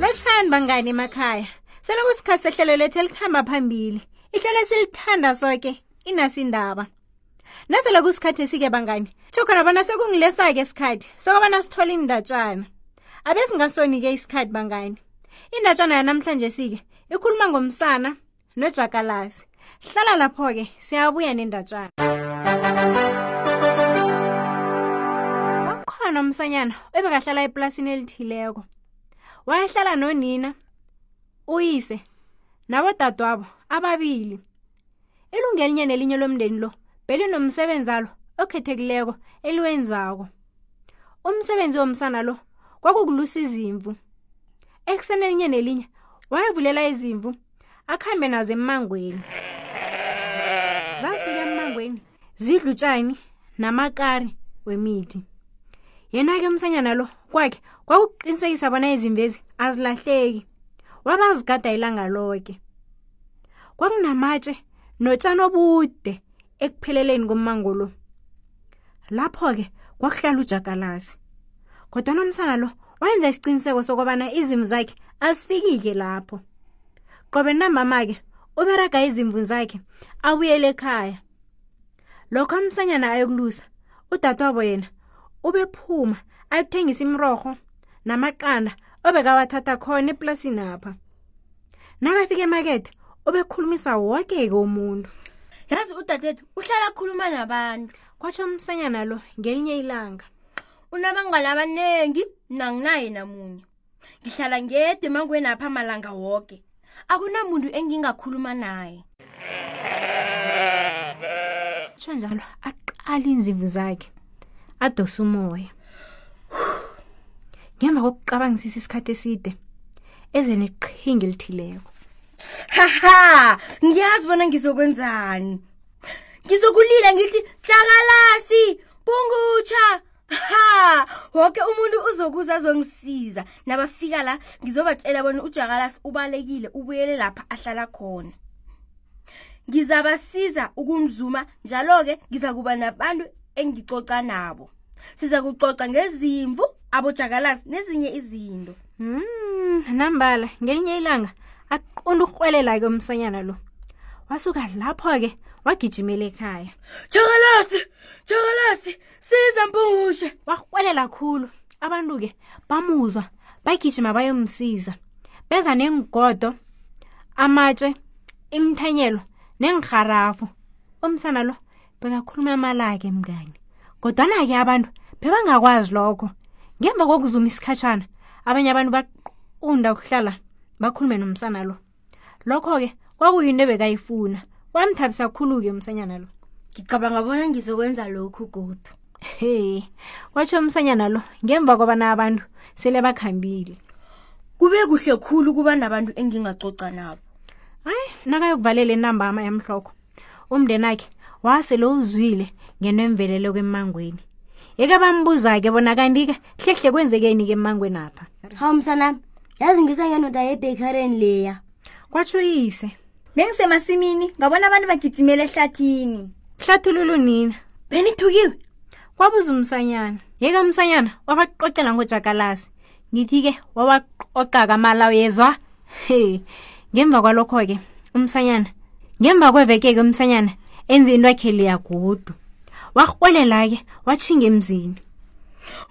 lotshani bangani emakhaya sele kusikhathi sehlelo lethu elikhamba phambili ihlelo esilithanda soke inasindaba nasele kusikhathi esike bangani thokhona bona sekungilesa-ke isikhathi sokobana sithole indatshana abesingasoni-ke isikhathi bangani indatshana yanamhlanje sike ikhuluma ngomsana nojakalazi hlala lapho-ke siyabuya nendatshana wakhona umsanyana ebekahlala eplasini elithileko wayehlala nonina uyise nabodadwabo ababili ilungu elinye nelinye lomndeni lo belinomsebenzi alo okhethekileko eliwenzako umsebenzi womsana lo kwakukulusa izimvu ekuseni elinye nelinye wayevulela izimvu akhambe nazo emmangweni zazifika emmangweni zidla utshani namakari wemithi yena-ke umsanyana lo kwakhe kwakuqinisekisa bona izimvezi azilahleki wabazigada ilanga loke kwakunamatshe notshani obude ekupheleleni kommango lo lapho-ke kwakuhlala ujakalazi kodwa nomsana lo wenza isiqiniseko sokubana izimvu zakhe azifikike lapho qobe nambama-ke uberaga izimvu zakhe abuyele ekhaya lokho amsanyana ayokulusa udadewabo yena ubephuma ayokuthengisa imrorho namaqanda obekawathatha khona eplasini apha nakafika emakethe ubekhulumisa woke-ke umuntu yazi udadethu uhlala akhuluma nabantu kwatsho umsanyana lo ngelinye ilanga unabangane abaningi nanginaye namunye ngihlala ngedwa emangweni apha amalanga woke akunamuntu engingakhuluma naye tsho njalo aqala iinzimvu zakhe adose umoya ngemva kokucabangisisa isikhathi eside eze neqhingi elithileko haha ngiyazi bona ngizokwenzani ngizokulila ngithi tshakalasi pungutsha ha woke umuntu uzokuza azongisiza nabafika la ngizobatshela bona ujakalasi ubalekile ubuyele lapha ahlala khona ngizabasiza ukumzuma njalo-ke ngiza kuba nabantu engicoca nabo siza kucoca ngezimvu abojakalasi nezinye izinto Mm, nambala ngelinye ilanga aqonda ukurhwelela ke umsanyana lo. Wasuka lapho ke wagijimela ekhaya. jakalasi jakalasi siza mpushe wakwelela khulu abantu-ke bamuzwa bagijima bayomsiza beza nengigodo amatshe imthanyelo nengiharafu umsana lo bekakhuluma amalake mngani kodwana-ke abantu bebangakwazi lokho ngemva kokuzuma isikhatshana abanye abantu baqunda ukuhlala bakhulume nomsana lo lokho-ke kwakuyinto ebekayifuna wamthabisa khulu-ke umsanyana lo ngicabanga bona ngizokwenza lokhu godu he watsho umsanyana lo ngemva kwabana abantu sele bakhambile kube kuhle khulu kuba nabantu engingacoca nabo hayi nakayokuvalela inambama yamhlokho umndenakhe wasele uzwile ngenemvelelo kemangweni yeke bambuza-ke bona kanti-ke hlehle kwenzekeni-ke emangweni apha hawu msanami yazi ngizwa ngenoda yebhekhareni leya kwatsho yise bengisemasimini ngabona abantu bagijimela ehlathini hlathululo nina benithukiwe kwabuza umsanyana yeke umsanyana wabaqoxela ngojakalasi ngithi-ke wawaqoqa kamala uyezwa he ngemva kwalokho-ke umsanyana ngemva kweveke-ke umsanyana enze into yakhe liyagudu warhwelela-ke watshinga emzini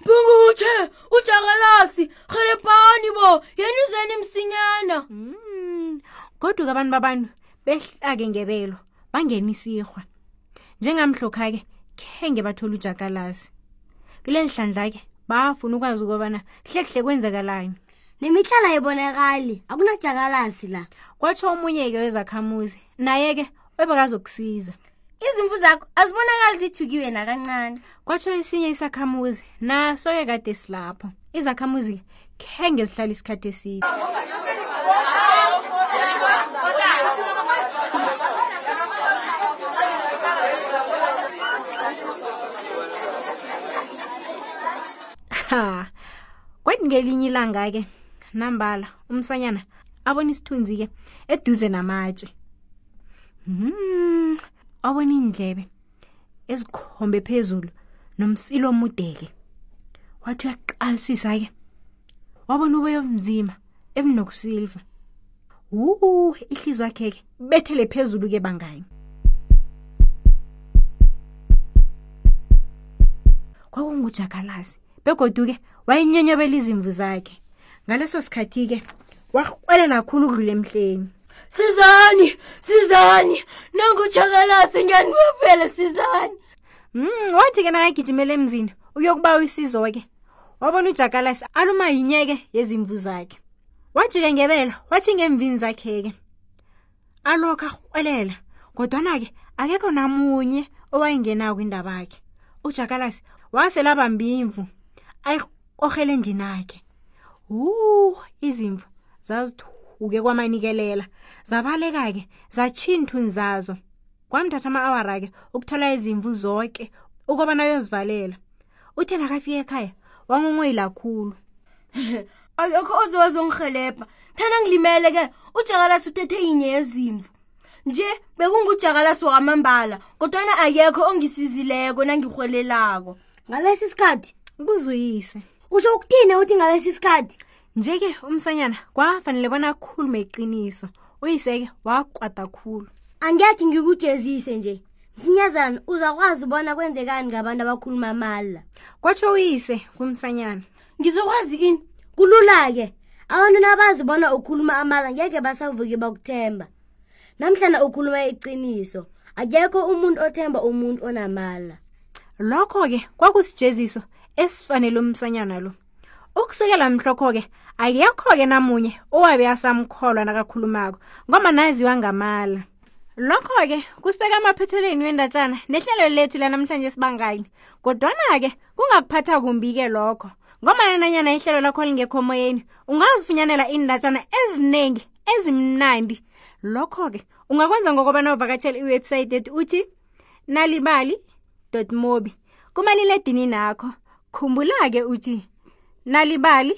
mpunguthe ujakalasi rhelebhani bo yenizeni msinyana mm, kodwa-ke abantu babantu behlake ngebelo bangena isirhwa njengamhlokha-ke khenge bathola ujakalasi kuleli hlandla-ke bafuna ukwazi ukubana hlehle kwenzakalani nemihlala yebonakali akunajakalasi la kwatsho omunye-ke wezakhamuzi naye-ke webakazokusiza izimvu zakho azibonakali zithukiwe nakancane kwatsho esinye isakhamuzi naso-ke kade silapho izakhamuzi-ke khenge zihlala isikhathi eside ha kwathi ngelinye ilanga-ke nambala umsanyana abona isithunzi-ke eduze namatshe hmm, wabona iindlebe ezikhombe phezulu nomsilo omudeke wathi uyaqalisisa ke wabona uboya obunzima ebinokusilva wu ihliziyo yakhe ke bethele phezulu ke bangani kwakungujakalazi begoduke wayenyonyobela izimvu zakhe ngaleso sikhathi-ke warhwelela khulu ukudlula emhleni sizani sizani nangutshakalasi ngiyanibopela sizani mm wathi-ke nakagijimela emzini uyokubawa isizo-ke wabona ujakalasi aluma yinyeke yezimvu zakhe wajike ngebela wathi ngemvini zakhe-ke alokho arhwelela kodwana-ke akekho namunye owayengenako indabakhe ujakalasi wasela bambimvu ayikorhele endlini akhe wu izimvu zazithuke kwamanikelela zabaleka-ke zatshinthu zazo kwamthatha ama-awara-ke ukuthola izimvu zonke ukobana uyozivalela uthe nakafika ekhaya wangongoyila khulu akekho oze wazongirhelebha thana ngilimele ke ujakalasi uthethe yinye yezimvu nje bekungujakalasi wakamambala kodwana akekho ongisizileko nangirhwelelako ngalesi sikhathi kuzuyise usho ukuthini uthi ngalesi sikhathi nje-ke umsanyana kwafanele bona akhulume iqiniso uyiseke wakwada khulu angekhe ngikujezise nje msinyazana uzakwazi bona kwenzekani ngabantu abakhuluma amala kwatsho uyise kumsanyana ngizokwazi ini kulula-ke abantu nabazi bona ukhuluma amala ngeke basavuke bakuthemba namhlana ukhuluma iqiniso akekho umuntu othemba umuntu onamala lokho-ke kwakusijeziso esifanele umsanyana lo ukusukela mhlokho-ke akekho-ke namunye owabe asamkholwa nakakhulumako ngoba naziwa ngamala lokho-ke kusibeka amaphethelweni wendatshana nehlelo lethu lanamhlanje sibangayini kodwana-ke kungakuphatha kumbi-ke lokho ngombana nanyana ihlelo lakho lingekho moyeni ungazifunyanela iindatshana eziningi ezimnandi lokho-ke ungakwenza ngokobana uvakatshela iwebhsayithi ethi uthi nalibali mobi kumaliledini nakho khumbula-ke uthi nalibali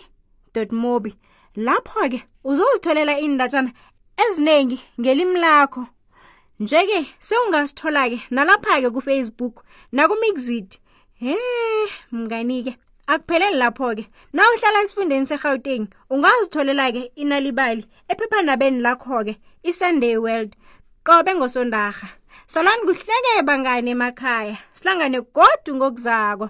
mobi lapho-ke uzozitholela iindatshana eziningi ngelimi lakho Njeke sewungasithola-ke nalapha-ke ku-Facebook nakuMixit. He, mnganike. Akupheleli lapho-ke. Nawuhlala esifundeni seGauteng, ungazitholela-ke inalibali ephephandabeni lakho-ke iSunday World qobe ngosondarha. Salani kuhleke bangane emakhaya. Sihlangane godu ngokuzako.